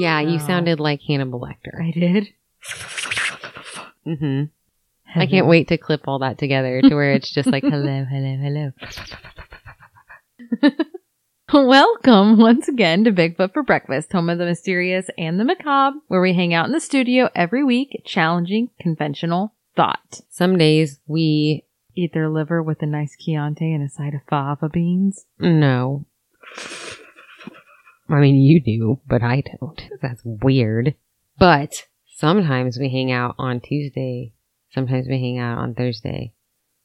Yeah, you Oh. sounded like Hannibal Lecter. I did. Mm-hmm. I can't wait to clip all that together to where it's just like hello, hello, hello. Welcome once again to Bigfoot for Breakfast, home of the mysterious and the macabre, where we hang out in the studio every week, challenging conventional thought. Some days we Eat their liver with a nice Chianti and a side of fava beans. no. I mean, you do, but I don't. That's weird. But sometimes we hang out on Tuesday. Sometimes we hang out on Thursday.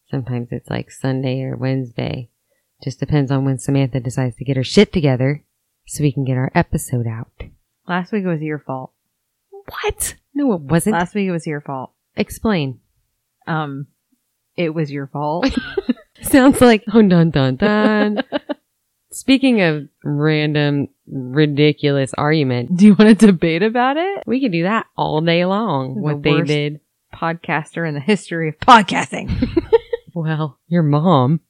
Sometimes it's like Sunday or Wednesday. Just depends on when Samantha decides to get her shit together so we can get our episode out. Last week it was your fault. What? No, it wasn't. Last week it was your fault. Explain. Um, it was your fault. Sounds like oh dun dun dun. Speaking of random ridiculous argument, Do you want to debate about it? we could do that all day long. The what they did. Podcaster in the history of podcasting. Well, your mom.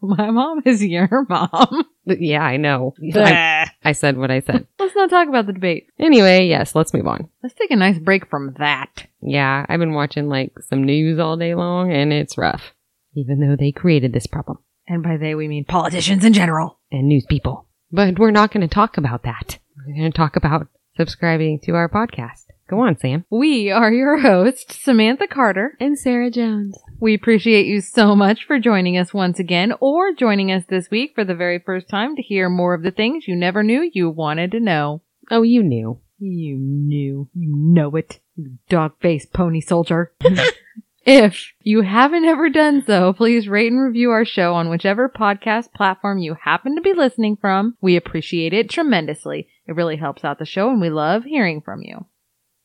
My mom is your mom. Yeah, I know. I, I said what I said. Let's not talk about the debate. Anyway, yes, let's move on. Let's take a nice break from that. Yeah, I've been watching like some news all day long and it's rough. Even though they created this problem And by they, we mean politicians in general. and news people. But we're not going to talk about that. We're going to talk about subscribing to our podcast. Go on, Sam. We are your hosts, Samantha Carter. And Sarah Jones. We appreciate you so much for joining us once again or joining us this week for the very first time to hear more of the things you never knew you wanted to know. Oh, you knew. You knew. You know it. You dog-faced pony soldier. if you haven't ever done so, please rate and review our show on whichever podcast platform you happen to be listening from. We appreciate it tremendously. It really helps out the show and we love hearing from you.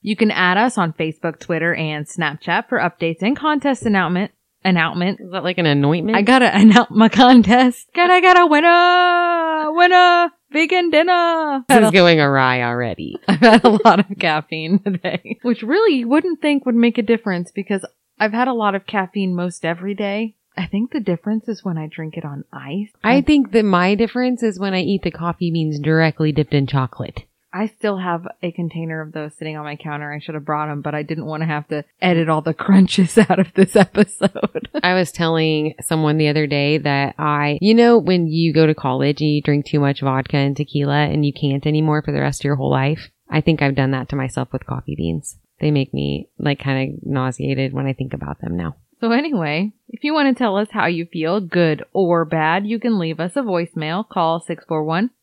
You can add us on Facebook, Twitter, and Snapchat for updates and contest announcement. Announcement. Is that like an anointment? I gotta announce my contest. Gotta, got a winner, winner, vegan dinner. this is going awry already. I've had a lot of caffeine today, which really you wouldn't think would make a difference because I've had a lot of caffeine most every day. I think the difference is when I drink it on ice. I think that my difference is when I eat the coffee beans directly dipped in chocolate. I still have a container of those sitting on my counter. I should have brought them, but I didn't want to have to edit all the crunches out of this episode. I was telling someone the other day that I, you know, when you go to college and you drink too much vodka and tequila and you can't anymore for the rest of your whole life. I think I've done that to myself with coffee beans. They make me like kind of nauseated when I think about them now. So anyway, if you want to tell us how you feel, good or bad, you can leave us a voicemail. Call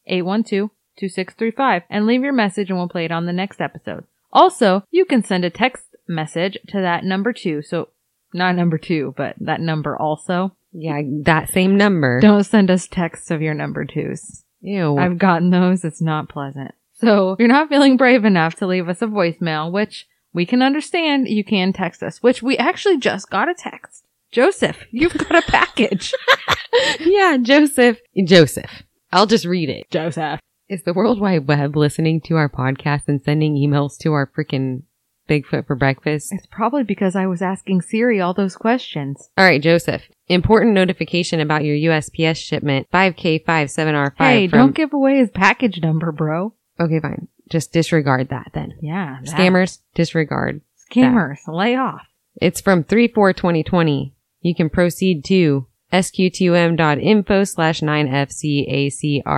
641-812-2635 and leave your message and we'll play it on the next episode. Also, you can send a text message to that number two. So not number two, but that number also. Yeah, that same number. Don't send us texts of your number twos. Ew. I've gotten those. It's not pleasant. So if you're not feeling brave enough to leave us a voicemail, which we can understand, you can text us, which we actually just got a text. Joseph, you've got a package. yeah, Joseph. Joseph. I'll just read it. Joseph. Is the World Wide Web listening to our podcast and sending emails to our freaking Bigfoot for breakfast? It's probably because I was asking Siri all those questions. All right, Joseph. Important notification about your USPS shipment 5K57R5 Hey, from don't give away his package number, bro. Okay, fine. Just disregard that then. Yeah. that- Scammers, disregard. Scammers. Lay off. It's from 3-4-2020. You can proceed to sq2m.info slash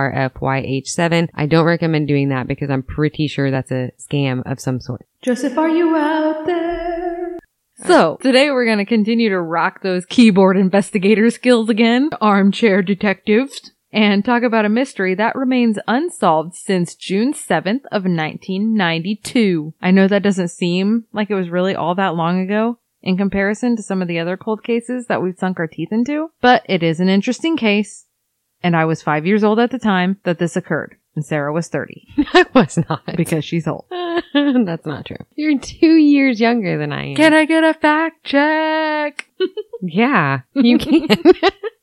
9fcacrfyh7. I don't recommend doing that because I'm pretty sure that's a scam of some sort. Joseph, are you out there? So, today we're going to continue to rock those keyboard investigator skills again, armchair detectives, and talk about a mystery that remains unsolved since June 7th of 1992. I know that doesn't seem like it was really all that long ago in comparison to some of the other cold cases that we've sunk our teeth into, but it is an interesting case, and I was five years old at the time that this occurred, and Sarah was 30 I was not. because she's old. that's not true. You're two years younger than I am. Can I get a fact check? yeah, you can.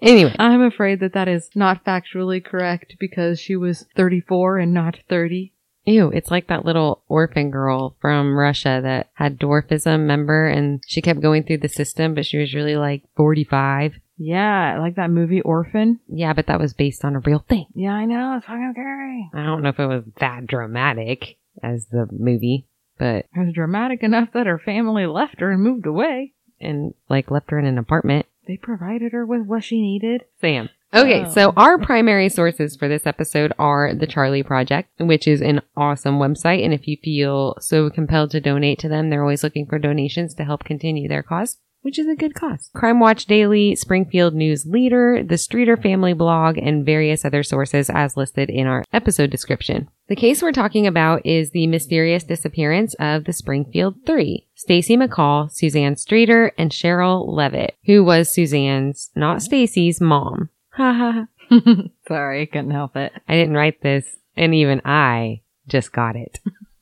anyway, I'm afraid that that is not factually correct because she was 34 and not 30. Ew, it's like that little orphan girl from Russia that had dwarfism, member, And she kept going through the system, but she was really like 45. Yeah, like that movie Orphan. Yeah, but that was based on a real thing. Yeah, I know. It's fucking scary. I don't know if it was that dramatic as the movie, but, It was dramatic enough that her family left her and moved away. and like left her in an apartment. They provided her with what she needed. Sam. Okay, Oh. so our primary sources for this episode are the Charlie Project, which is an awesome website. And if you feel so compelled to donate to them, they're always looking for donations to help continue their cause, which is a good cause. Crime Watch Daily, Springfield News Leader, the Streeter Family blog, and various other sources as listed in our episode description. The case we're talking about is the mysterious disappearance of the Springfield Three. Stacy McCall, Suzanne Streeter, and Sherrill Levitt, who was Suzanne's, not Stacy's, mom. Ha ha ha. Sorry, I couldn't help it. I didn't write this, and even I just got it.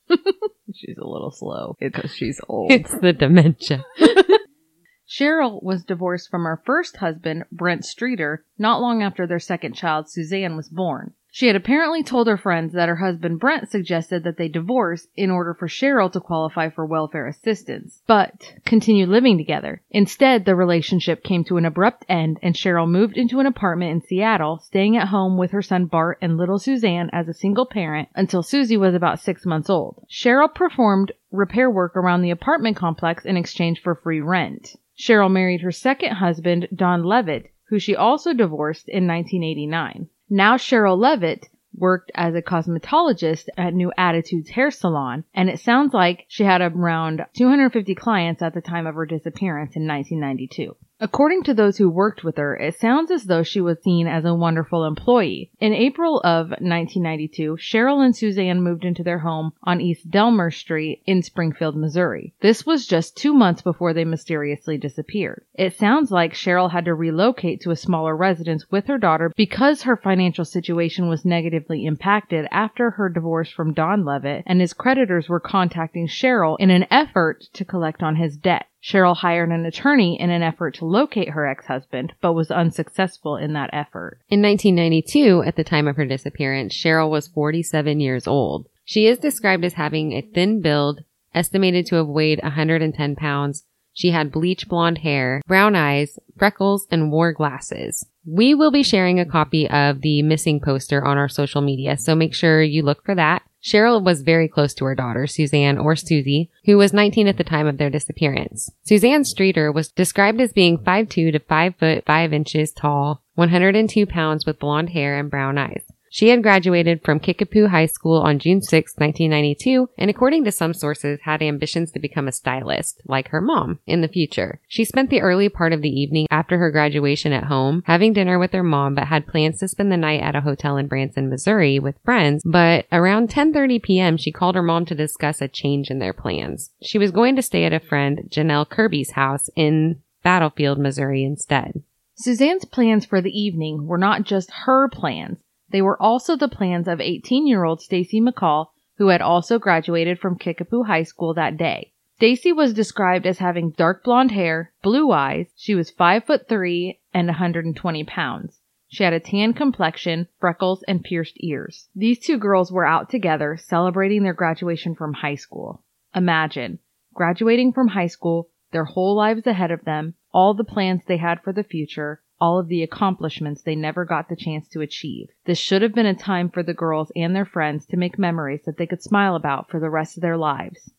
She's a little slow because she's old. It's the dementia. Sherrill was divorced from her first husband, Brent Streeter, not long after their second child, Suzanne, was born. She had apparently told her friends that her husband Brent suggested that they divorce in order for Sherrill to qualify for welfare assistance, but continue living together. Instead, the relationship came to an abrupt end and Sherrill moved into an apartment in Seattle, staying at home with her son Bart and little Suzanne as a single parent until Susie was about six months old. Sherrill performed repair work around the apartment complex in exchange for free rent. Sherrill married her second husband, Don Levitt, who she also divorced in 1989. Now Sherrill Levitt worked as a cosmetologist at New Attitudes Hair Salon, and it sounds like she had around 250 clients at the time of her disappearance in 1992. According to those who worked with her, it sounds as though she was seen as a wonderful employee. In April of 1992, Sherrill and Suzanne moved into their home on East Delmar Street in Springfield, Missouri. This was just two months before they mysteriously disappeared. It sounds like Sherrill had to relocate to a smaller residence with her daughter because her financial situation was negatively impacted after her divorce from Don Levitt and his creditors were contacting Sherrill in an effort to collect on his debt. Sherrill hired an attorney in an effort to locate her ex-husband, but was unsuccessful in that effort. In 1992, at the time of her disappearance, Sherrill was 47 years old. She is described as having a thin build, estimated to have weighed 110 pounds. She had bleach blonde hair, brown eyes, freckles, and wore glasses. We will be sharing a copy of the missing poster on our social media, so make sure you look for that. Sherrill was very close to her daughter, Suzanne or Susie, who was 19 at the time of their disappearance. Suzanne Streeter was described as being 5'2 to 5 foot 5 inches tall, 102 pounds with blonde hair and brown eyes. She had graduated from Kickapoo High School on June 6, 1992, and according to some sources, had ambitions to become a stylist, like her mom, in the future. She spent the early part of the evening after her graduation at home, having dinner with her mom, but had plans to spend the night at a hotel in Branson, Missouri with friends. But around 10:30 p.m., she called her mom to discuss a change in their plans. She was going to stay at a friend, Janelle Kirby's house in Battlefield, Missouri instead. Suzanne's plans for the evening were not just her plans. They were also the plans of 18-year-old Stacy McCall, who had also graduated from Kickapoo High School that day. Stacy was described as having dark blonde hair, blue eyes. She was 5 foot 3 and 120 pounds. She had a tan complexion, freckles, and pierced ears. These two girls were out together celebrating their graduation from high school. Imagine graduating from high school, their whole lives ahead of them, all the plans they had for the future, all of the accomplishments they never got the chance to achieve. This should have been a time for the girls and their friends to make memories that they could smile about for the rest of their lives.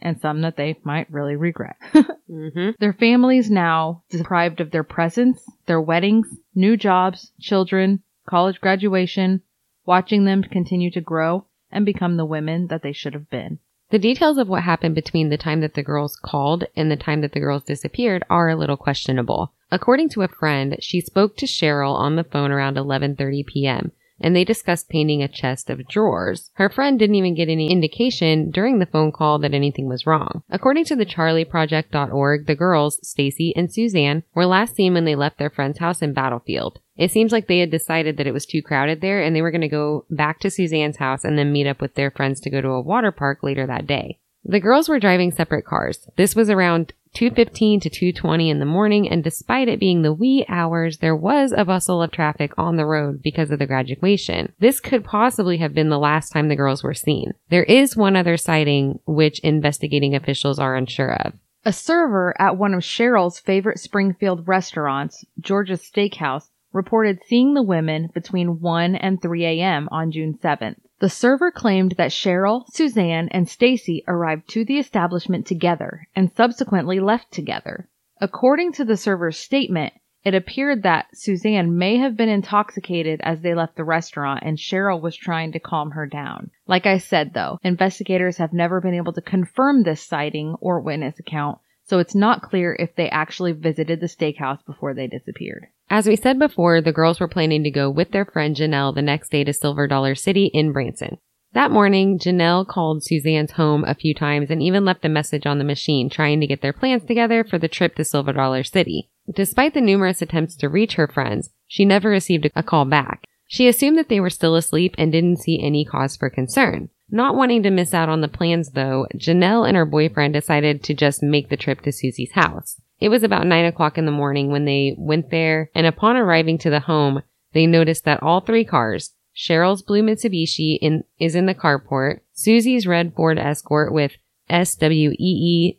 And some that they might really regret. Mm-hmm. their families now deprived of their presents, their weddings, new jobs, children, college graduation, watching them continue to grow and become the women that they should have been. The details of what happened between the time that the girls called and the time that the girls disappeared are a little questionable. According to a friend, she spoke to Sherrill on the phone around 11:30 p.m. and they discussed painting a chest of drawers. Her friend didn't even get any indication during the phone call that anything was wrong. According to the charlieproject.org, the girls, Stacy and Suzanne, were last seen when they left their friend's house in Battlefield. It seems like they had decided that it was too crowded there and they were going to go back to Suzanne's house and then meet up with their friends to go to a water park later that day. The girls were driving separate cars. This was around 2.15 to 2.20 in the morning, and despite it being the wee hours, there was a bustle of traffic on the road because of the graduation. This could possibly have been the last time the girls were seen. There is one other sighting which investigating officials are unsure of. A server at one of Sherrill's favorite Springfield restaurants, George's Steakhouse, reported seeing the women between 1 and 3 a.m. on June 7th. The server claimed that Sherrill, Suzanne, and Stacy arrived to the establishment together and subsequently left together. According to the server's statement, it appeared that Suzanne may have been intoxicated as they left the restaurant and Sherrill was trying to calm her down. Like I said though, investigators have never been able to confirm this sighting or witness account, so it's not clear if they actually visited the steakhouse before they disappeared. As we said before, the girls were planning to go with their friend Janelle the next day to Silver Dollar City in Branson. That morning, Janelle called Suzanne's home a few times and even left a message on the machine trying to get their plans together for the trip to Silver Dollar City. Despite the numerous attempts to reach her friends, she never received a call back. She assumed that they were still asleep and didn't see any cause for concern. Not wanting to miss out on the plans though, Janelle and her boyfriend decided to just make the trip to Susie's house. It was about nine o'clock in the morning when they went there, and upon arriving to the home, they noticed that all three cars, Sherrill's blue Mitsubishi in, is in the carport, Susie's red Ford Escort with SWEETR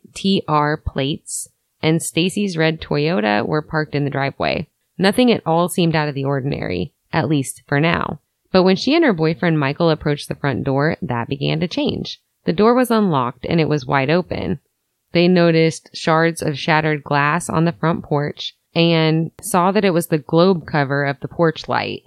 plates, and Stacy's red Toyota were parked in the driveway. Nothing at all seemed out of the ordinary, at least for now. But when she and her boyfriend Michael approached the front door, that began to change. The door was unlocked and it was wide open. They noticed shards of shattered glass on the front porch and saw that it was the globe cover of the porch light.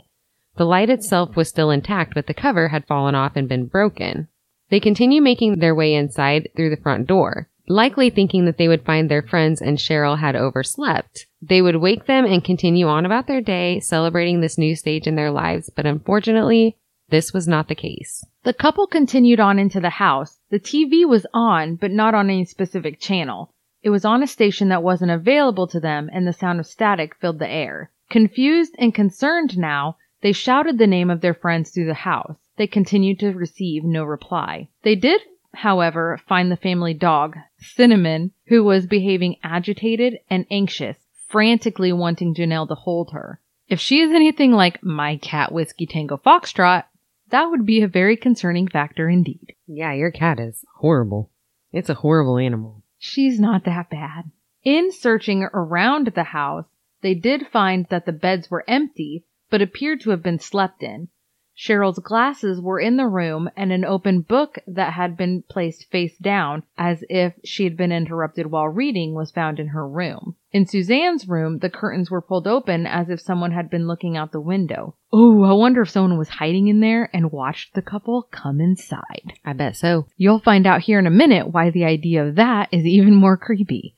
The light itself was still intact, but the cover had fallen off and been broken. They continue making their way inside through the front door, likely thinking that they would find their friends and Sherrill had overslept. They would wake them and continue on about their day, celebrating this new stage in their lives, but unfortunately, this was not the case. The couple continued on into the house. The TV was on, but not on any specific channel. It was on a station that wasn't available to them, and the sound of static filled the air. Confused and concerned now, they shouted the name of their friends through the house. They continued to receive no reply. They did, however, find the family dog, Cinnamon, who was behaving agitated and anxious, frantically wanting Janelle to hold her. If she is anything like my cat Whiskey Tango Foxtrot, that would be a very concerning factor indeed. Yeah, your cat is horrible. It's a horrible animal. She's not that bad. In searching around the house, they did find that the beds were empty, but appeared to have been slept in. Sherrill's glasses were in the room and an open book that had been placed face down as if she had been interrupted while reading was found in her room. In Suzanne's room, the curtains were pulled open as if someone had been looking out the window. Oh, I wonder if someone was hiding in there and watched the couple come inside. I bet so. You'll find out here in a minute why the idea of that is even more creepy.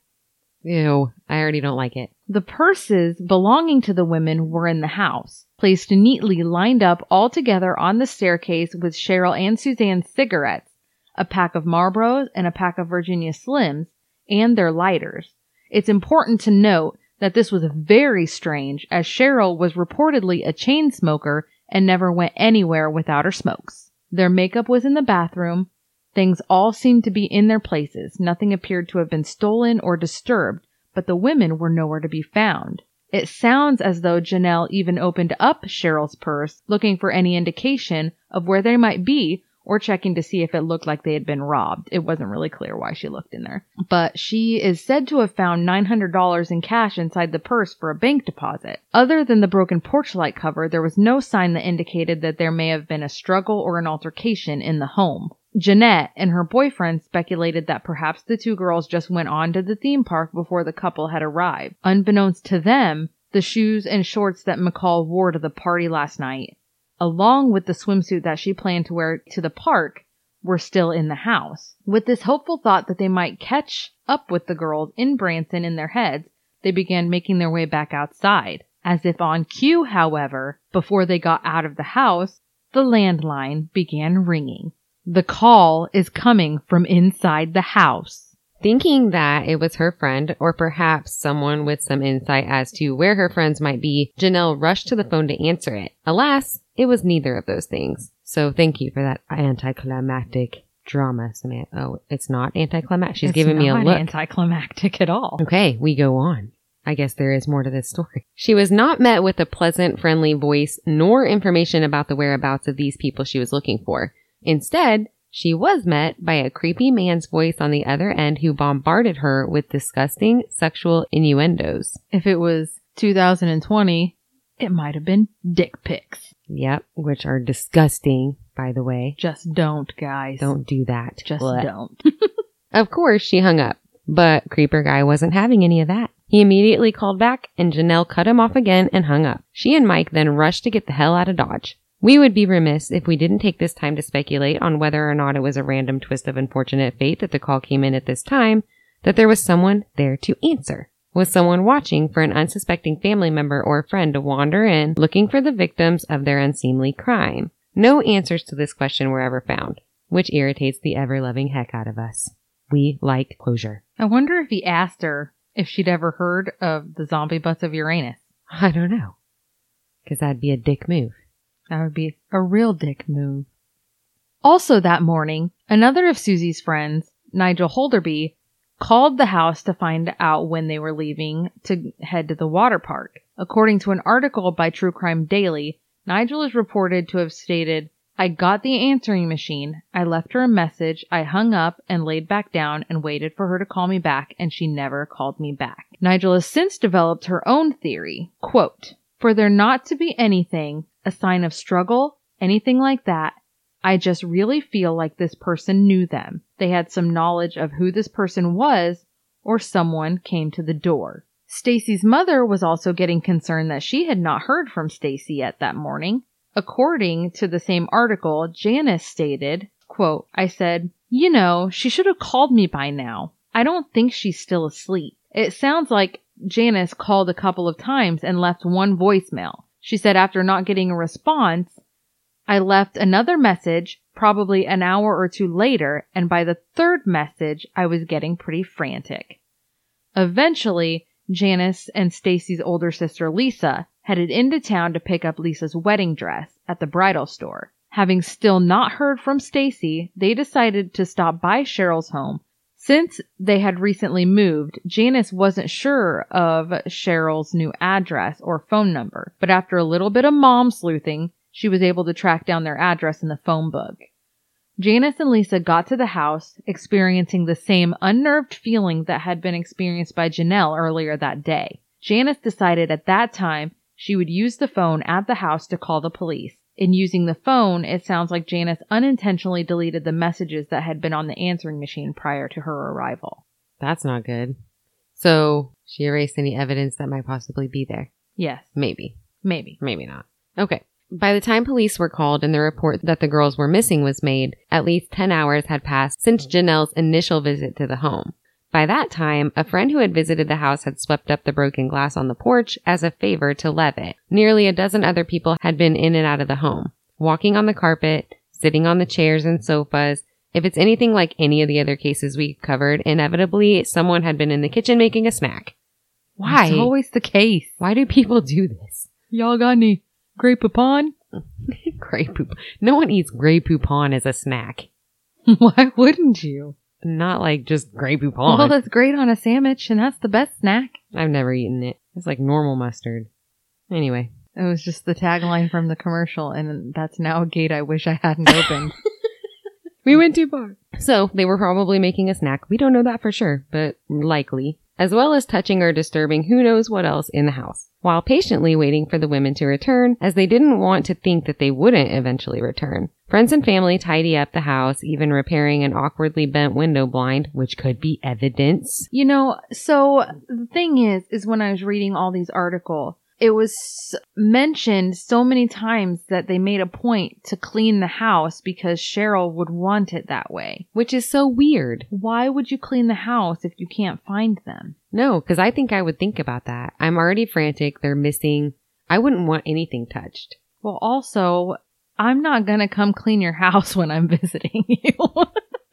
Ew, I already don't like it. The purses belonging to the women were in the house, placed neatly lined up all together on the staircase with Sherrill and Suzanne's cigarettes, a pack of Marlboros and a pack of Virginia Slims, and their lighters. It's important to note that this was very strange as Sherrill was reportedly a chain smoker and never went anywhere without her smokes. Their makeup was in the bathroom. Things all seemed to be in their places. Nothing appeared to have been stolen or disturbed, but the women were nowhere to be found. It sounds as though Janelle even opened up Sherrill's purse looking for any indication of where they might be or checking to see if it looked like they had been robbed. It wasn't really clear why she looked in there. But she is said to have found $900 in cash inside the purse for a bank deposit. Other than the broken porch light cover, there was no sign that indicated that there may have been a struggle or an altercation in the home. Jeanette and her boyfriend speculated that perhaps the two girls just went on to the theme park before the couple had arrived. Unbeknownst to them, the shoes and shorts that McCall wore to the party last night, along with the swimsuit that she planned to wear to the park, were still in the house. With this hopeful thought that they might catch up with the girls in Branson in their heads, they began making their way back outside. As if on cue, however, before they got out of the house, the landline began ringing. The call is coming from inside the house. Thinking that it was her friend or perhaps someone with some insight as to where her friends might be, Janelle rushed to the phone to answer it. Alas, it was neither of those things. So thank you for that anticlimactic drama, Samantha. Oh, it's not anticlimactic. She's It's giving me a not look. Anticlimactic at all. Okay, we go on. I guess there is more to this story. She was not met with a pleasant, friendly voice nor information about the whereabouts of these people she was looking for. Instead, she was met by a creepy man's voice on the other end who bombarded her with disgusting sexual innuendos. If it was 2020, it might have been dick pics. Yep, which are disgusting, by the way. Just don't, guys. Don't do that. Just Blech. don't. Of course, she hung up, but Creeper Guy wasn't having any of that. He immediately called back and Janelle cut him off again and hung up. She and Mike then rushed to get the hell out of Dodge. We would be remiss if we didn't take this time to speculate on whether or not it was a random twist of unfortunate fate that the call came in at this time, that there was someone there to answer. Was someone watching for an unsuspecting family member or friend to wander in looking for the victims of their unseemly crime? No answers to this question were ever found, which irritates the ever loving heck out of us. We like closure. I wonder if he asked her if she'd ever heard of the zombie butts of Uranus. I don't know. Because that'd be a dick move. That would be a real dick move. Also that morning, another of Susie's friends, Nigel Holderby, called the house to find out when they were leaving to head to the water park. According to an article by True Crime Daily, Nigel is reported to have stated, I got the answering machine. I left her a message. I hung up and laid back down and waited for her to call me back, and she never called me back. Nigel has since developed her own theory. Quote, For there not to be anything, a sign of struggle, anything like that, I just really feel like this person knew them. They had some knowledge of who this person was, or someone came to the door. Stacy's mother was also getting concerned that she had not heard from Stacy yet that morning. According to the same article, Janice stated, quote, I said, you know, she should have called me by now. I don't think she's still asleep. It sounds like Janice called a couple of times and left one voicemail. She said after not getting a response, I left another message probably an hour or two later, and by the third message, I was getting pretty frantic. Eventually, Janice and Stacy's older sister Lisa headed into town to pick up Lisa's wedding dress at the bridal store. Having still not heard from Stacy, they decided to stop by Sherrill's home. Since they had recently moved, Janice wasn't sure of Sherrill's new address or phone number, but after a little bit of mom sleuthing, she was able to track down their address in the phone book. Janice and Lisa got to the house, experiencing the same unnerved feeling that had been experienced by Janelle earlier that day. Janice decided at that time she would use the phone at the house to call the police. In using the phone, it sounds like Janice unintentionally deleted the messages that had been on the answering machine prior to her arrival. That's not good. So she erased any evidence that might possibly be there. Yes, Maybe. maybe. Maybe not. Okay. By the time police were called and the report that the girls were missing was made, at least 10 hours had passed since Janelle's initial visit to the home. By that time, a friend who had visited the house had swept up the broken glass on the porch as a favor to Levitt. Nearly a dozen other people had been in and out of the home, walking on the carpet, sitting on the chairs and sofas. If it's anything like any of the other cases we covered, inevitably someone had been in the kitchen making a snack. Why? It's always the case. Why do people do this? Y'all got any Grey Poupon? Grey poop. No one eats Grey Poupon as a snack. Why wouldn't you? Not like just Grey Poupon. Well, that's great on a sandwich, and that's the best snack. I've never eaten it. It's like normal mustard. Anyway. It was just the tagline from the commercial, and that's now a gate I wish I hadn't opened. We went too far. So they were probably making a snack. We don't know that for sure, but likely. As well as touching or disturbing who knows what else in the house. While patiently waiting for the women to return, as they didn't want to think that they wouldn't eventually return. Friends and family tidy up the house, even repairing an awkwardly bent window blind, which could be evidence. you know, so the thing is, is when I was reading all these articles, it was mentioned so many times that they made a point to clean the house because Sherrill would want it that way. Which is so weird. Why would you clean the house if you can't find them? No, because I think I would think about that. I'm already frantic. They're missing. I wouldn't want anything touched. Well, also, I'm not gonna come clean your house when I'm visiting you.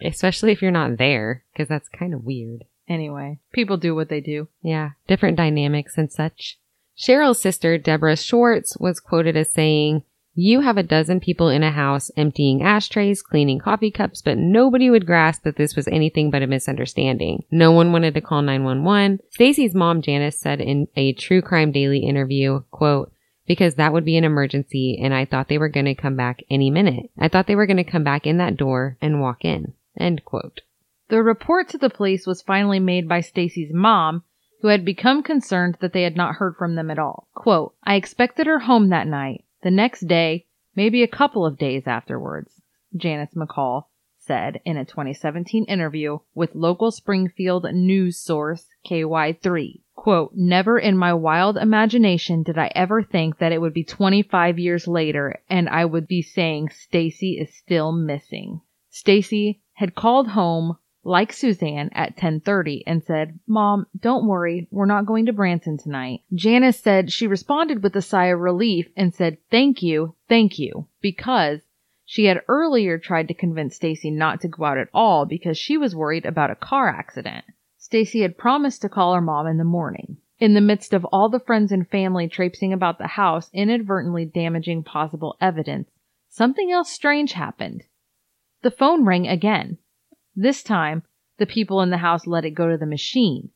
Especially if you're not there, because that's kind of weird. anyway, people do what they do. Yeah, different dynamics and such. Sherrill's sister, Deborah Schwartz, was quoted as saying, You have a dozen people in a house emptying ashtrays, cleaning coffee cups, but nobody would grasp that this was anything but a misunderstanding. No one wanted to call 911. Stacy's mom, Janice, said in a True Crime Daily interview, quote, because that would be an emergency and I thought they were going to come back any minute. I thought they were going to come back in that door and walk in. End quote. The report to the police was finally made by Stacy's mom, who had become concerned that they had not heard from them at all. Quote, I expected her home that night, the next day, maybe a couple of days afterwards, Janice McCall said in a 2017 interview with local Springfield news source KY3. Quote, never in my wild imagination did I ever think that it would be 25 years later and I would be saying Stacy is still missing. Stacy had called home like Suzanne at 10:30 and said, "Mom, don't worry, we're not going to Branson tonight." Janice said she responded with a sigh of relief and said, "Thank you, thank you," because she had earlier tried to convince Stacy not to go out at all because she was worried about a car accident. Stacy had promised to call her mom in the morning. In the midst of all the friends and family traipsing about the house, inadvertently damaging possible evidence, something else strange happened. The phone rang again. This time, the people in the house let it go to the machine.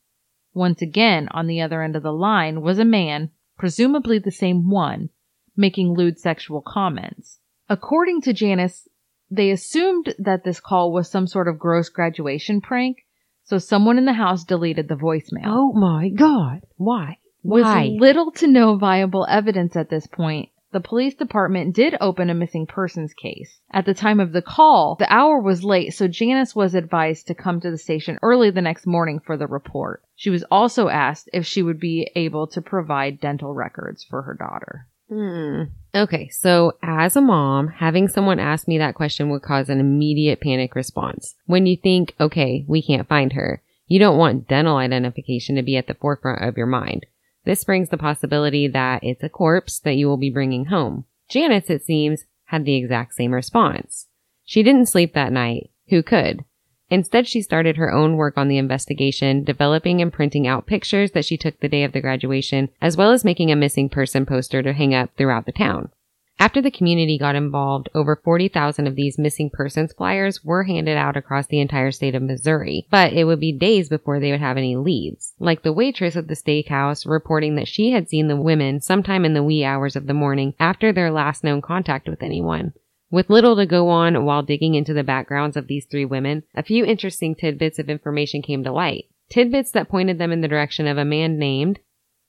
Once again, on the other end of the line was a man, presumably the same one, making lewd sexual comments. According to Janice, they assumed that this call was some sort of gross graduation prank, so someone in the house deleted the voicemail. Oh my God. Why? Why? With little to no viable evidence at this point, the police department did open a missing persons case. At the time of the call, the hour was late, so Janice was advised to come to the station early the next morning for the report. She was also asked if she would be able to provide dental records for her daughter. Hmm. Okay, so as a mom, having someone ask me that question would cause an immediate panic response. When you think, okay, we can't find her, you don't want dental identification to be at the forefront of your mind. This brings the possibility that it's a corpse that you will be bringing home. Janice, it seems, had the exact same response. She didn't sleep that night. Who could? Instead, she started her own work on the investigation, developing and printing out pictures that she took the day of the graduation, as well as making a missing person poster to hang up throughout the town. After the community got involved, over 40,000 of these missing persons flyers were handed out across the entire state of Missouri, but it would be days before they would have any leads. Like the waitress at the steakhouse reporting that she had seen the women sometime in the wee hours of the morning after their last known contact with anyone. With little to go on while digging into the backgrounds of these three women, a few interesting tidbits of information came to light. Tidbits that pointed them in the direction of a man named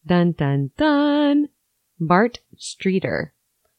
dun dun dun Bart Streeter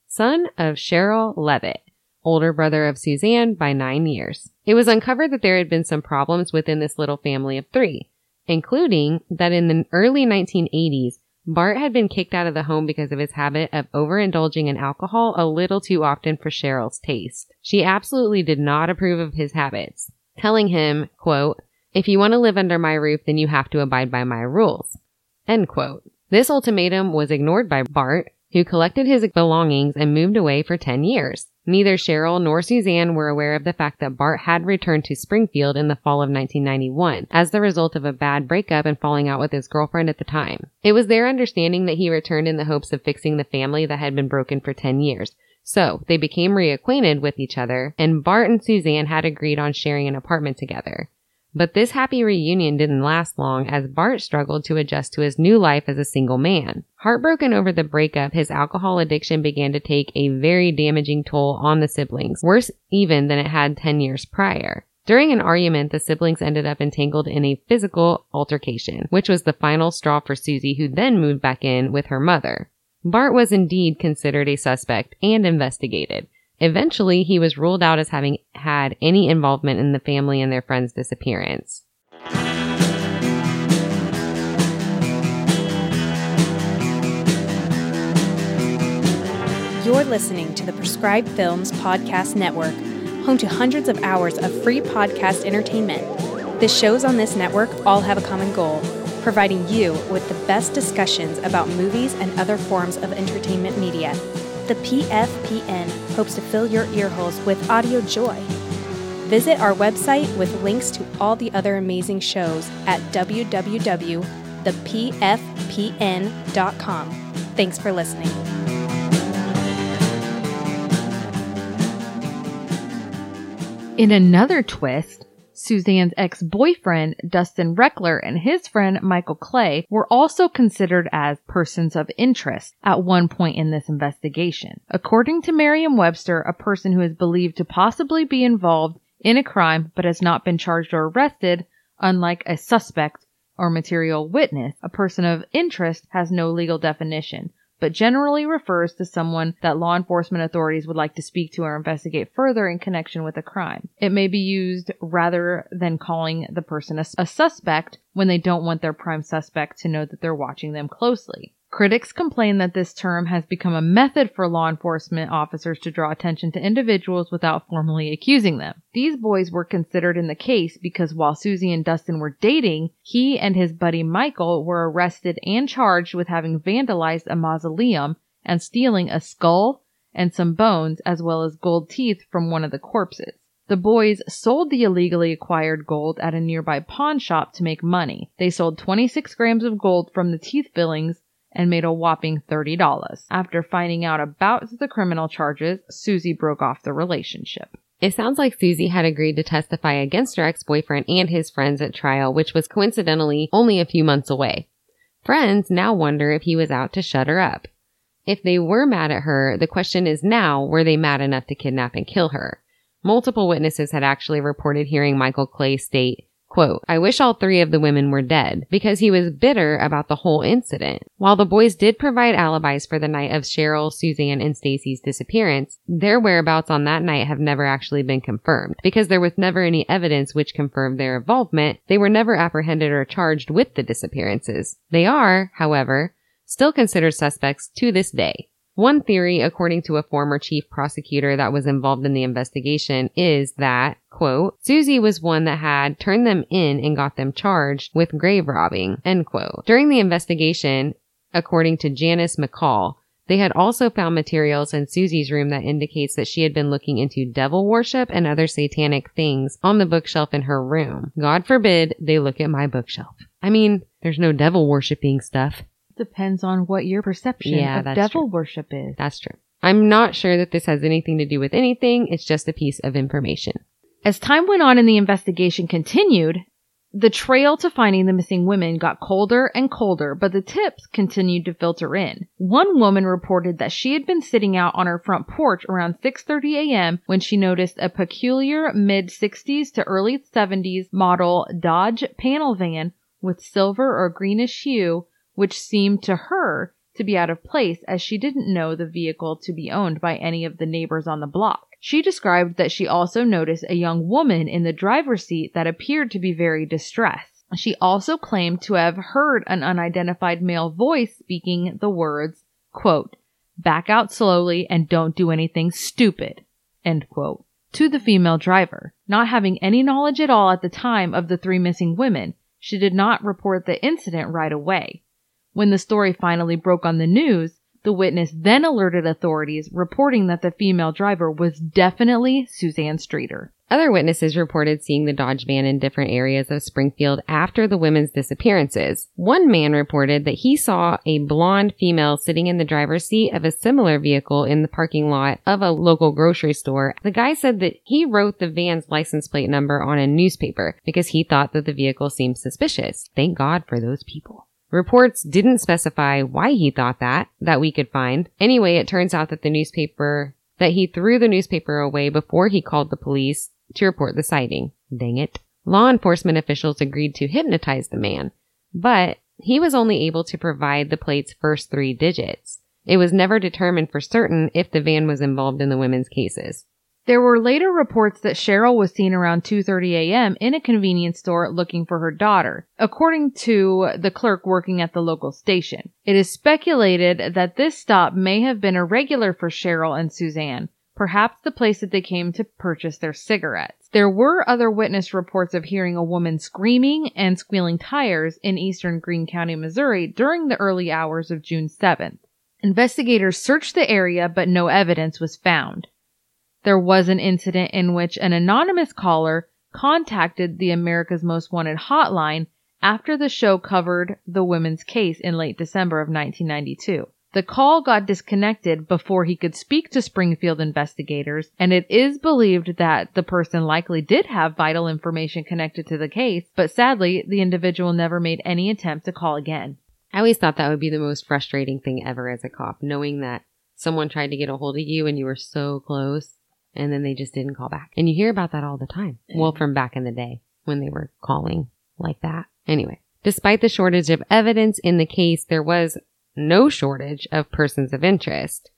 son of Sherrill Levitt, older brother of Suzanne by nine years. It was uncovered that there had been some problems within this little family of three, including that in the early 1980s, Bart had been kicked out of the home because of his habit of overindulging in alcohol a little too often for Sherrill's taste. She absolutely did not approve of his habits, telling him, quote, if you want to live under my roof, then you have to abide by my rules. End quote. This ultimatum was ignored by Bart, who collected his belongings and moved away for 10 years. Neither Sherrill nor Suzanne were aware of the fact that Bart had returned to Springfield in the fall of 1991 as the result of a bad breakup and falling out with his girlfriend at the time. It was their understanding that he returned in the hopes of fixing the family that had been broken for 10 years. So they became reacquainted with each other and Bart and Suzanne had agreed on sharing an apartment together. But this happy reunion didn't last long as Bart struggled to adjust to his new life as a single man. Heartbroken over the breakup, his alcohol addiction began to take a very damaging toll on the siblings, worse even than it had 10 years prior. During an argument, the siblings ended up entangled in a physical altercation, which was the final straw for Susie, who then moved back in with her mother. Bart was indeed considered a suspect and investigated. Eventually, he was ruled out as having had any involvement in the family and their friend's disappearance. You're listening to the Prescribed Films Podcast Network, home to hundreds of hours of free podcast entertainment. The shows on this network all have a common goal providing you with the best discussions about movies and other forms of entertainment media. The PFPN hopes to fill your earholes with audio joy. Visit our website with links to all the other amazing shows at www.thepfpn.com. Thanks for listening. In another twist, Suzanne's ex-boyfriend, Dustin Reckler, and his friend, Michael Clay, were also considered as persons of interest at one point in this investigation. According to Merriam-Webster, a person who is believed to possibly be involved in a crime but has not been charged or arrested, unlike a suspect or material witness, a person of interest has no legal definition but generally refers to someone that law enforcement authorities would like to speak to or investigate further in connection with a crime. It may be used rather than calling the person a, a suspect when they don't want their prime suspect to know that they're watching them closely. Critics complain that this term has become a method for law enforcement officers to draw attention to individuals without formally accusing them. These boys were considered in the case because while Susie and Dustin were dating, he and his buddy Michael were arrested and charged with having vandalized a mausoleum and stealing a skull and some bones as well as gold teeth from one of the corpses. The boys sold the illegally acquired gold at a nearby pawn shop to make money. They sold 26 grams of gold from the teeth fillings and made a whopping $30. After finding out about the criminal charges, Susie broke off the relationship. It sounds like Susie had agreed to testify against her ex-boyfriend and his friends at trial, which was coincidentally only a few months away. Friends now wonder if he was out to shut her up. If they were mad at her, the question is now, were they mad enough to kidnap and kill her? Multiple witnesses had actually reported hearing Michael Clay state, Quote, I wish all three of the women were dead because he was bitter about the whole incident. While the boys did provide alibis for the night of Sherrill, Suzanne, and Stacy's disappearance, their whereabouts on that night have never actually been confirmed. Because there was never any evidence which confirmed their involvement, they were never apprehended or charged with the disappearances. They are, however, still considered suspects to this day. One theory, according to a former chief prosecutor that was involved in the investigation, is that, quote, Susie was one that had turned them in and got them charged with grave robbing, end quote. During the investigation, according to Janice McCall, they had also found materials in Susie's room that indicates that she had been looking into devil worship and other satanic things on the bookshelf in her room. God forbid they look at my bookshelf. I mean, there's no devil worshiping stuff depends on what your perception Yeah, of devil true. worship is. That's true. I'm not sure that this has anything to do with anything. It's just a piece of information. As time went on and the investigation continued, the trail to finding the missing women got colder and colder, but the tips continued to filter in. One woman reported that she had been sitting out on her front porch around 6:30 a.m. when she noticed a peculiar mid 60s to early 70s model Dodge panel van with silver or greenish hue which seemed to her to be out of place as she didn't know the vehicle to be owned by any of the neighbors on the block. She described that she also noticed a young woman in the driver's seat that appeared to be very distressed. She also claimed to have heard an unidentified male voice speaking the words, quote, back out slowly and don't do anything stupid, end quote, to the female driver. Not having any knowledge at all at the time of the three missing women, she did not report the incident right away. When the story finally broke on the news, the witness then alerted authorities, reporting that the female driver was definitely Suzanne Streeter. Other witnesses reported seeing the Dodge van in different areas of Springfield after the women's disappearances. One man reported that he saw a blonde female sitting in the driver's seat of a similar vehicle in the parking lot of a local grocery store. The guy said that he wrote the van's license plate number on a newspaper because he thought that the vehicle seemed suspicious. Thank God for those people. Reports didn't specify why he thought that, that we could find. Anyway, it turns out that the newspaper, that he threw the newspaper away before he called the police to report the sighting. Dang it. Law enforcement officials agreed to hypnotize the man, but he was only able to provide the plate's first three digits. It was never determined for certain if the van was involved in the women's cases. There were later reports that Sherrill was seen around 2:30 a.m. in a convenience store looking for her daughter, according to the clerk working at the local station. It is speculated that this stop may have been a regular for Sherrill and Suzanne, perhaps the place that they came to purchase their cigarettes. There were other witness reports of hearing a woman screaming and squealing tires in eastern Greene County, Missouri during the early hours of June 7th. Investigators searched the area, but no evidence was found. There was an incident in which an anonymous caller contacted the America's Most Wanted hotline after the show covered the women's case in late December of 1992. The call got disconnected before he could speak to Springfield investigators, and it is believed that the person likely did have vital information connected to the case, but sadly, the individual never made any attempt to call again. I always thought that would be the most frustrating thing ever as a cop, knowing that someone tried to get a hold of you and you were so close and then they just didn't call back. And you hear about that all the time. Well, from back in the day when they were calling like that. Anyway, despite the shortage of evidence in the case, there was no shortage of persons of interest.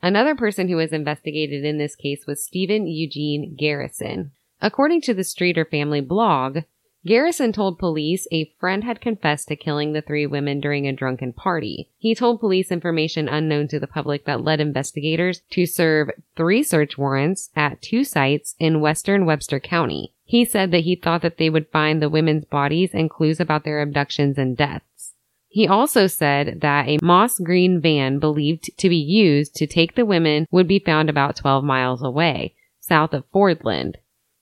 Another person who was investigated in this case was Stephen Eugene Garrison. According to the Streeter family blog, Garrison told police a friend had confessed to killing the three women during a drunken party. He told police information unknown to the public that led investigators to serve three search warrants at two sites in western Webster County. He said that he thought that they would find the women's bodies and clues about their abductions and deaths. He also said that a moss green van believed to be used to take the women would be found about 12 miles away, south of Fordland.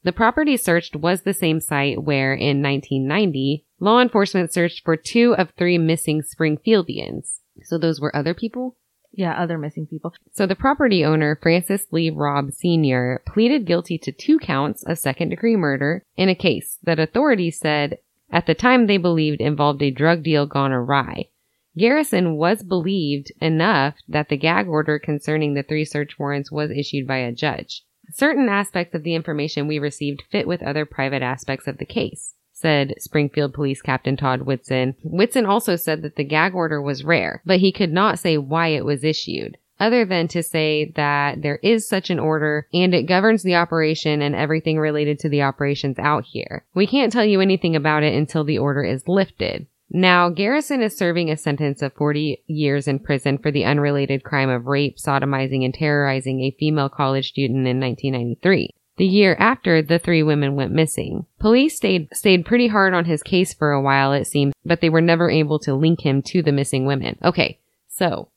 The property searched was the same site where, in 1990, law enforcement searched for two of three missing Springfieldians. So those were other people? Yeah, other missing people. So the property owner, Francis Lee Robb Sr., pleaded guilty to two counts of second degree murder in a case that authorities said at the time they believed involved a drug deal gone awry. Garrison was believed enough that the gag order concerning the three search warrants was issued by a judge. Certain aspects of the information we received fit with other private aspects of the case, said Springfield Police Captain Todd Whitson. Whitson also said that the gag order was rare, but he could not say why it was issued. Other than to say that there is such an order and it governs the operation and everything related to the operations out here. We can't tell you anything about it until the order is lifted. Now, Garrison is serving a sentence of 40 years in prison for the unrelated crime of rape, sodomizing, and terrorizing a female college student in 1993. The year after the three women went missing. Police stayed, stayed pretty hard on his case for a while, it seems, but they were never able to link him to the missing women. Okay. So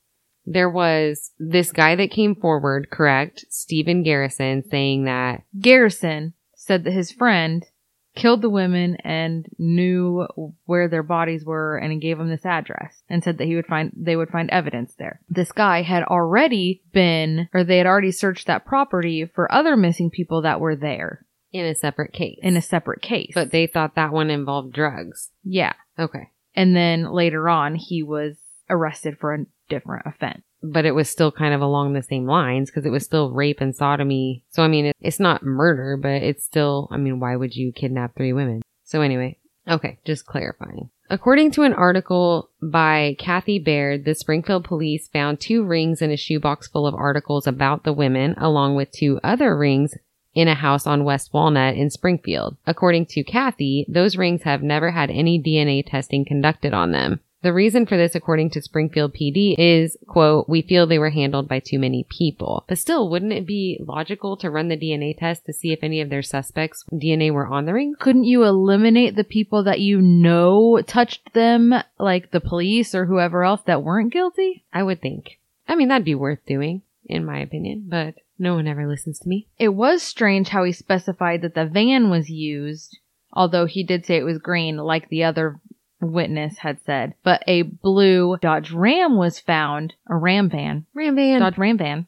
there was this guy that came forward, correct? Stephen Garrison saying that Garrison said that his friend killed the women and knew where their bodies were and he gave them this address and said that he would find they would find evidence there. This guy had already been or they had already searched that property for other missing people that were there in a separate case. in a separate case. but they thought that one involved drugs. yeah. Okay. And then later on he was arrested for a different offense. But it was still kind of along the same lines because it was still rape and sodomy. So, I mean, it, it's not murder, but it's still, I mean, why would you kidnap three women? So, anyway, okay, just clarifying. According to an article by Kathy Baird, the Springfield police found two rings in a shoebox full of articles about the women, along with two other rings in a house on West Walnut in Springfield. According to Kathy, those rings have never had any DNA testing conducted on them. The reason for this, according to Springfield PD, is, quote, we feel they were handled by too many people. But still, wouldn't it be logical to run the DNA test to see if any of their suspects' DNA were on the ring? Couldn't you eliminate the people that you know touched them, like the police or whoever else that weren't guilty? I would think. I mean, that'd be worth doing, in my opinion, but no one ever listens to me. It was strange how he specified that the van was used, although he did say it was green, like the other witness had said. But a blue Dodge Ram was found, a Ram van, Ram van. Dodge Ram van,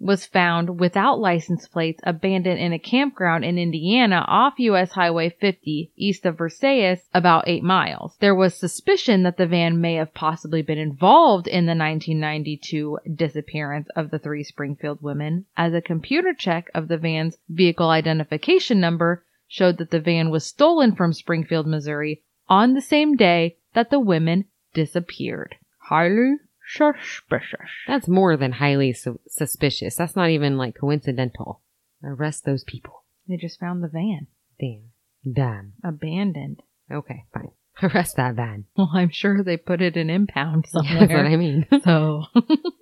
was found without license plates abandoned in a campground in Indiana off US Highway 50 east of Versailles about 8 miles. There was suspicion that the van may have possibly been involved in the 1992 disappearance of the three Springfield women as a computer check of the van's vehicle identification number showed that the van was stolen from Springfield, Missouri on the same day that the women disappeared. Highly suspicious. That's more than highly su- suspicious. That's not even like coincidental. Arrest those people. They just found the van Damn. Damn. abandoned. Okay, fine. Arrest that van. Well, I'm sure they put it in impound somewhere. That's what. I mean. so,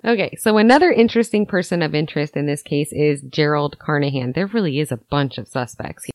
okay, so another interesting person of interest in this case is Gerald Carnahan. There really is a bunch of suspects.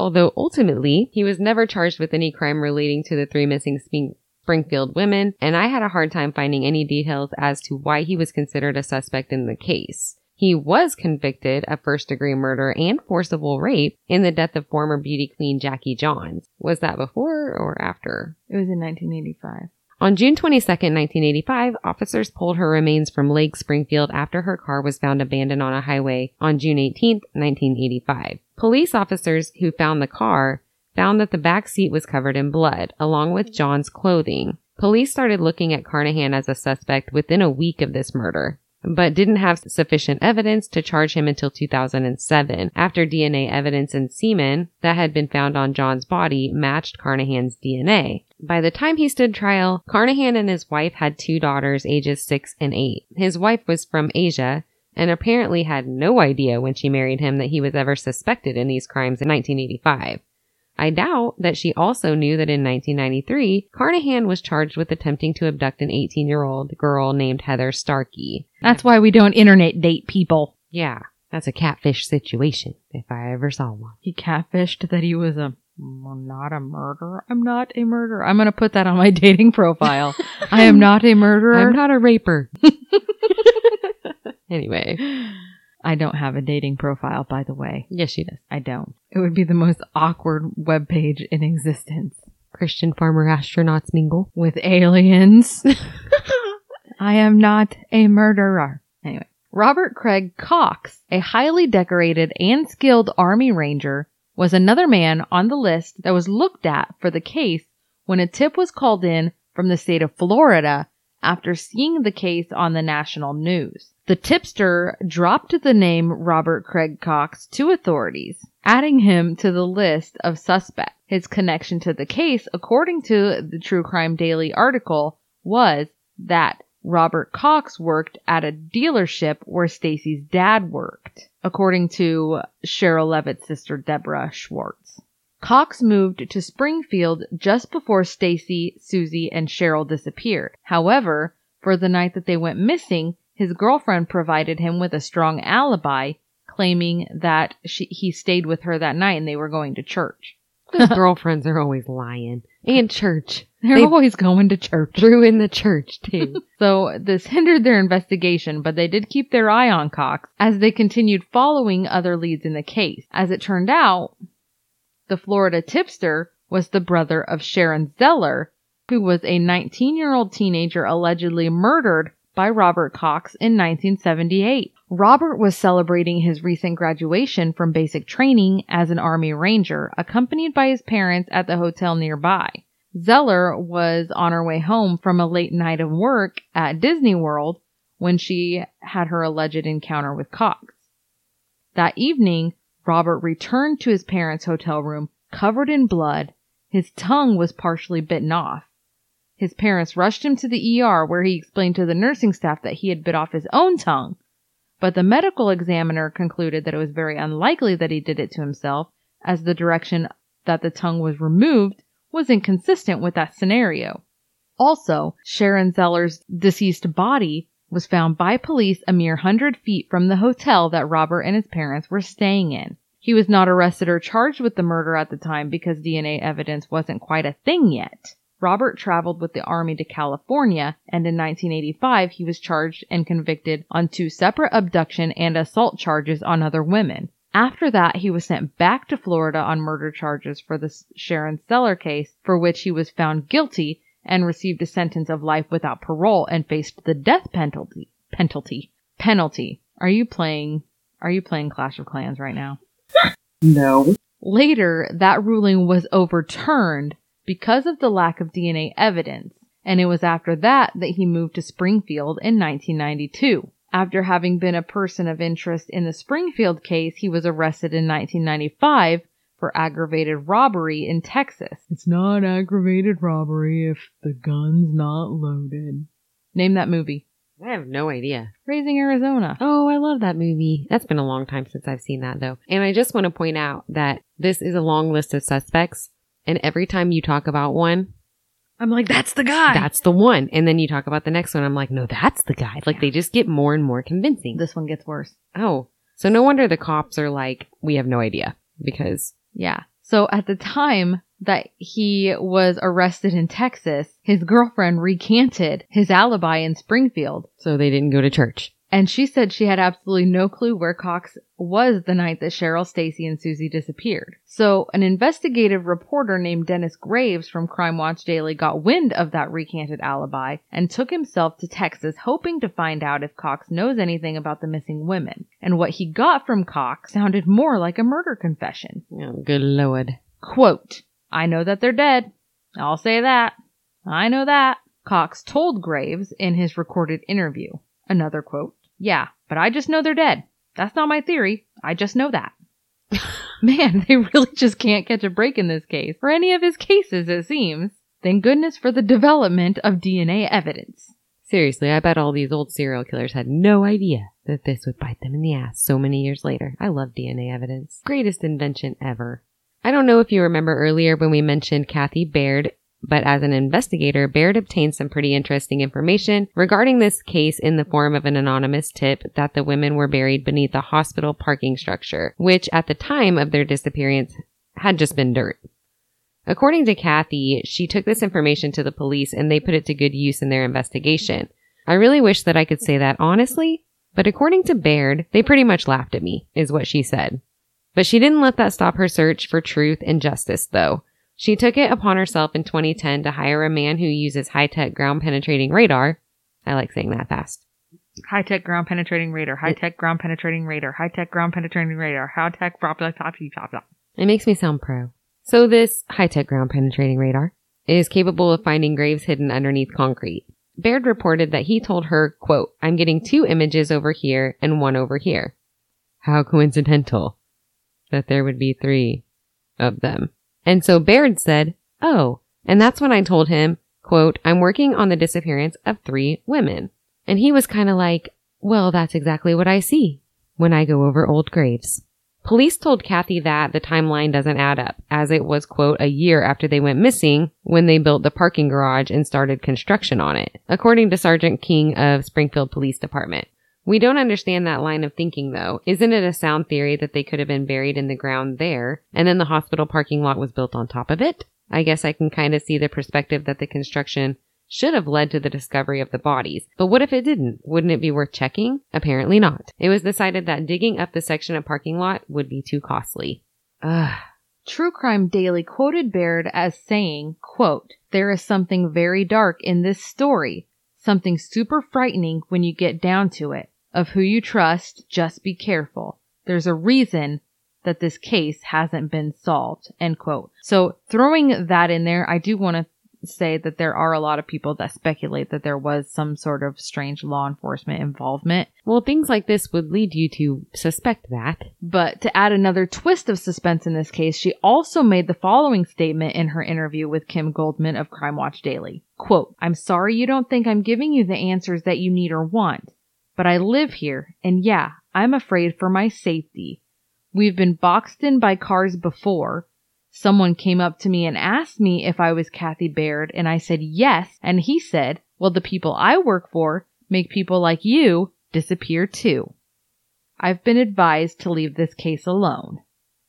Although ultimately, he was never charged with any crime relating to the three missing Spring- Springfield women, and I had a hard time finding any details as to why he was considered a suspect in the case. He was convicted of first degree murder and forcible rape in the death of former beauty queen Jackie Johns. Was that before or after? it was in 1985. On June 22, 1985, officers pulled her remains from Lake Springfield after her car was found abandoned on a highway on June 18, 1985. Police officers who found the car found that the back seat was covered in blood, along with Johns' clothing. Police started looking at Carnahan as a suspect within a week of this murder, but didn't have sufficient evidence to charge him until 2007, after DNA evidence and semen that had been found on Johns' body matched Carnahan's DNA. By the time he stood trial, Carnahan and his wife had two daughters ages six and eight. His wife was from Asia and apparently had no idea when she married him that he was ever suspected in these crimes in 1985. I doubt that she also knew that in 1993, Carnahan was charged with attempting to abduct an 18 year old girl named Heather Starkey. That's why we don't internet date people. Yeah, that's a catfish situation, if I ever saw one. He catfished that he was a I'm not a murderer. I'm not a murderer. I'm gonna put that on my dating profile. I am not a murderer. I'm not a raper. anyway, I don't have a dating profile, by the way. yes, she does. I don't. It would be the most awkward web page in existence. Christian farmer astronauts mingle. With aliens. I am not a murderer. Anyway, Robert Craig Cox, a highly decorated and skilled Army Ranger, was another man on the list that was looked at for the case when a tip was called in from the state of Florida after seeing the case on the national news. The tipster dropped the name Robert Craig Cox to authorities, adding him to the list of suspects. His connection to the case, according to the True Crime Daily article, was that Robert Cox worked at a dealership where Stacy's dad worked, according to Sherrill Levitt's sister Deborah Schwartz. Cox moved to Springfield just before Stacy, Susie, and Sherrill disappeared. However, for the night that they went missing, his girlfriend provided him with a strong alibi, claiming that she, he stayed with her that night and they were going to church. Those girlfriends are always lying. And church. They're They- always going to church. Threw in the church too. So this hindered their investigation, but they did keep their eye on Cox as they continued following other leads in the case. As it turned out, the Florida tipster was the brother of Sharon Zeller, who was a 19 year old teenager allegedly murdered by Robert Cox in 1978. Robert was celebrating his recent graduation from basic training as an Army Ranger, accompanied by his parents at the hotel nearby. Zeller was on her way home from a late night of work at Disney World when she had her alleged encounter with Cox. That evening, Robert returned to his parents' hotel room covered in blood. His tongue was partially bitten off. His parents rushed him to the ER where he explained to the nursing staff that he had bit off his own tongue. But the medical examiner concluded that it was very unlikely that he did it to himself, as the direction that the tongue was removed was inconsistent with that scenario. Also, Sharon Zeller's deceased body was found by police a mere hundred feet from the hotel that Robert and his parents were staying in. He was not arrested or charged with the murder at the time because DNA evidence wasn't quite a thing yet. Robert traveled with the Army to California, and in 1985 he was charged and convicted on two separate abduction and assault charges on other women. After that, he was sent back to Florida on murder charges for the Sharon Zeller case, for which he was found guilty and received a sentence of life without parole and faced the death penalty. Penalty. Penalty. Are you playing? Are you playing Clash of Clans right now? No. Later, that ruling was overturned because of the lack of DNA evidence, and it was after that that he moved to Springfield in 1992. After having been a person of interest in the Springfield case, he was arrested in 1995 for aggravated robbery in Texas. It's not aggravated robbery if the gun's not loaded. Name that movie. I have no idea. Raising Arizona. Oh, I love that movie. That's been a long time since I've seen that though. And I just want to point out that this is a long list of suspects. And every time you talk about one, I'm like, that's the guy. that's the one. And then you talk about the next one. I'm like, no, that's the guy. Like they just get more and more convincing. this one gets worse. oh, so no wonder the cops are like, we have no idea because Yeah. So at the time that he was arrested in Texas, his girlfriend recanted his alibi in Springfield. so they didn't go to church. And she said she had absolutely no clue where Cox was the night that Sherrill, Stacy, and Susie disappeared. So an investigative reporter named Dennis Graves from Crime Watch Daily got wind of that recanted alibi and took himself to Texas hoping to find out if Cox knows anything about the missing women. And what he got from Cox sounded more like a murder confession. Oh, good lord. Quote, I know that they're dead. I'll say that. I know that. Cox told Graves in his recorded interview. Another quote, Yeah, but I just know they're dead. That's not my theory. I just know that. Man, they really just can't catch a break in this case, or any of his cases, it seems. Thank goodness for the development of DNA evidence. Seriously, I bet all these old serial killers had no idea that this would bite them in the ass so many years later. I love DNA evidence. Greatest invention ever. I don't know if you remember earlier when we mentioned Kathy Baird, but as an investigator, Baird obtained some pretty interesting information regarding this case in the form of an anonymous tip that the women were buried beneath a hospital parking structure, which at the time of their disappearance had just been dirt. According to Kathy, she took this information to the police and they put it to good use in their investigation. I really wish that I could say that honestly, but according to Baird, they pretty much laughed at me, is what she said. But she didn't let that stop her search for truth and justice, though. She took it upon herself in 2010 to hire a man who uses high tech ground penetrating radar. I like saying that fast. High tech ground penetrating radar, high tech ground penetrating radar, high tech ground penetrating radar, high tech blah blah blah blah blah. It makes me sound pro. So this high tech ground penetrating radar is capable of finding graves hidden underneath concrete. Baird reported that he told her, quote, I'm getting two images over here and one over here. How coincidental that there would be three of them. And so Baird said, Oh, and that's when I told him, quote, I'm working on the disappearance of three women. And he was kind of like, well, that's exactly what I see when I go over old graves. Police told Kathy that the timeline doesn't add up, as it was, quote, a year after they went missing when they built the parking garage and started construction on it, according to Sergeant King of Springfield Police Department. We don't understand that line of thinking though. Isn't it a sound theory that they could have been buried in the ground there and then the hospital parking lot was built on top of it? I guess I can kind of see the perspective that the construction should have led to the discovery of the bodies. But what if it didn't? Wouldn't it be worth checking? Apparently not. It was decided that digging up the section of parking lot would be too costly. Ugh. True Crime Daily quoted Baird as saying, quote, There is something very dark in this story, something super frightening when you get down to it. Of who you trust, just be careful. There's a reason that this case hasn't been solved. End quote. So throwing that in there, I do want to say that there are a lot of people that speculate that there was some sort of strange law enforcement involvement. Well, things like this would lead you to suspect that. But to add another twist of suspense in this case, she also made the following statement in her interview with Kim Goldman of Crime Watch Daily. Quote, I'm sorry you don't think I'm giving you the answers that you need or want, but I live here, and yeah, I'm afraid for my safety. We've been boxed in by cars before, Someone came up to me and asked me if I was Kathy Baird, and I said yes, and he said, well, the people I work for make people like you disappear too. I've been advised to leave this case alone.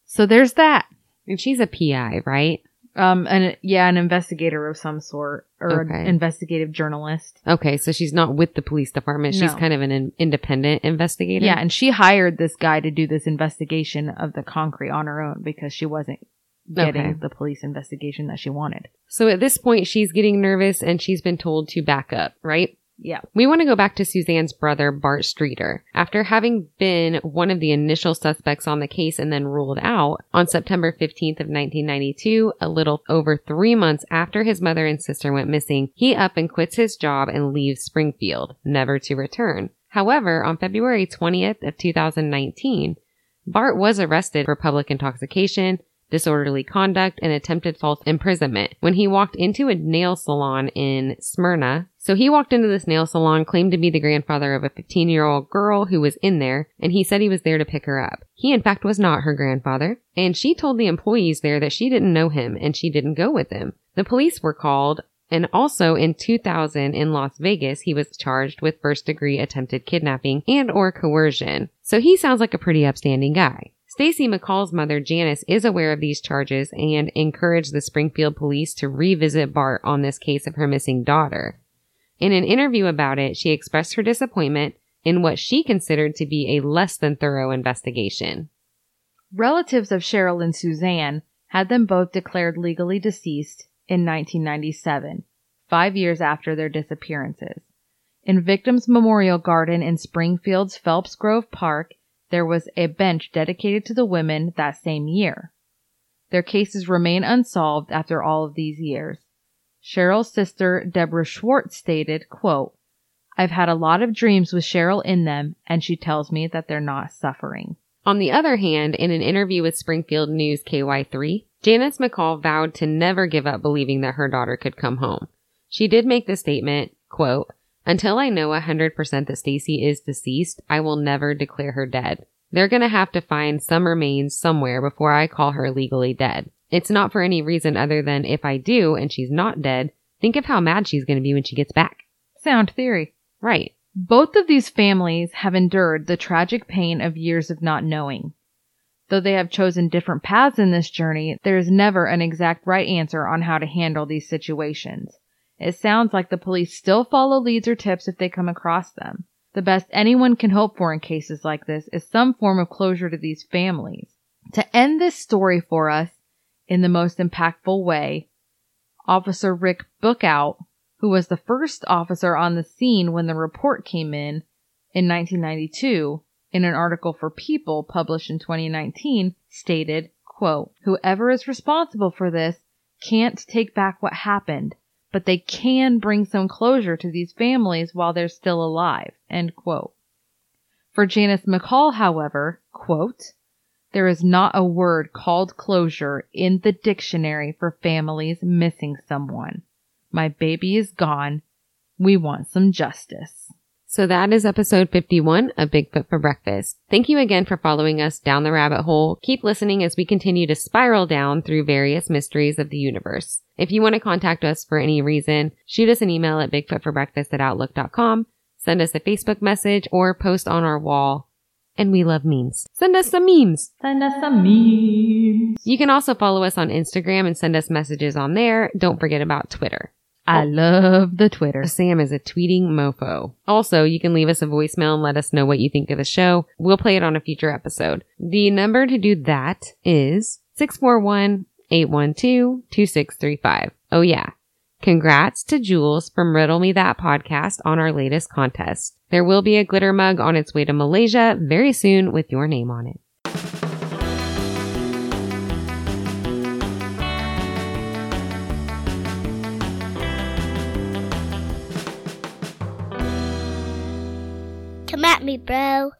So there's that. And she's a PI, right? Um, and yeah, an investigator of some sort, or Okay. an investigative journalist. Okay, so she's not with the police department. She's No. kind of an in- independent investigator. Yeah, and she hired this guy to do this investigation of the concrete on her own because she wasn't getting Okay. the police investigation that she wanted. So at this point, she's getting nervous and she's been told to back up, right? Yeah. We want to go back to Suzanne's brother, Bart Streeter. After having been one of the initial suspects on the case and then ruled out, on September 15th of 1992, a little over three months after his mother and sister went missing, he up and quits his job and leaves Springfield, never to return. However, on February 20th of 2019, Bart was arrested for public intoxication, disorderly conduct, and attempted false imprisonment when he walked into a nail salon in Smyrna. So he walked into this nail salon, claimed to be the grandfather of a 15 year old girl who was in there, and he said he was there to pick her up. He in fact was not her grandfather, and she told the employees there that she didn't know him and she didn't go with him. The police were called, and also in 2000 in Las Vegas, he was charged with first degree attempted kidnapping and or coercion. So he sounds like a pretty upstanding guy. Stacy McCall's mother, Janice, is aware of these charges and encouraged the Springfield police to revisit Bart on this case of her missing daughter. In an interview about it, she expressed her disappointment in what she considered to be a less than thorough investigation. Relatives of Sherrill and Suzanne had them both declared legally deceased in 1997, five years after their disappearances. In Victims Memorial Garden in Springfield's Phelps Grove Park, there was a bench dedicated to the women that same year. Their cases remain unsolved after all of these years. Sherrill's sister, Deborah Schwartz, stated, quote, I've had a lot of dreams with Sherrill in them, and she tells me that they're not suffering. On the other hand, in an interview with Springfield News KY3, Janice McCall vowed to never give up believing that her daughter could come home. She did make the statement, quote, until I know 100% that Stacy is deceased, I will never declare her dead. They're gonna have to find some remains somewhere before I call her legally dead. It's not for any reason other than if I do and she's not dead, think of how mad she's gonna be when she gets back. Sound theory. Right. Both of these families have endured the tragic pain of years of not knowing. Though they have chosen different paths in this journey, there is never an exact right answer on how to handle these situations. It sounds like the police still follow leads or tips if they come across them. The best anyone can hope for in cases like this is some form of closure to these families. To end this story for us in the most impactful way, Officer Rick Bookout, who was the first officer on the scene when the report came in in 1992, in an article for People published in 2019, stated, quote, Whoever is responsible for this can't take back what happened but they can bring some closure to these families while they're still alive. End quote. For Janice McCall, however, quote, there is not a word called closure in the dictionary for families missing someone. My baby is gone. We want some justice. So that is episode 51 of Bigfoot for Breakfast. Thank you again for following us down the rabbit hole. Keep listening as we continue to spiral down through various mysteries of the universe. If you want to contact us for any reason, shoot us an email at bigfootforbreakfast at outlook.com, send us a Facebook message, or post on our wall. And we love memes. Send us some memes. Send us some memes. You can also follow us on Instagram and send us messages on there. Don't forget about Twitter. I oh. love the Twitter. Sam is a tweeting mofo. Also, you can leave us a voicemail and let us know what you think of the show. We'll play it on a future episode. The number to do that is 641-812-2635. Oh yeah. Congrats to Jules from Riddle Me That podcast on our latest contest. There will be a glitter mug on its way to Malaysia very soon with your name on it. At me, bro.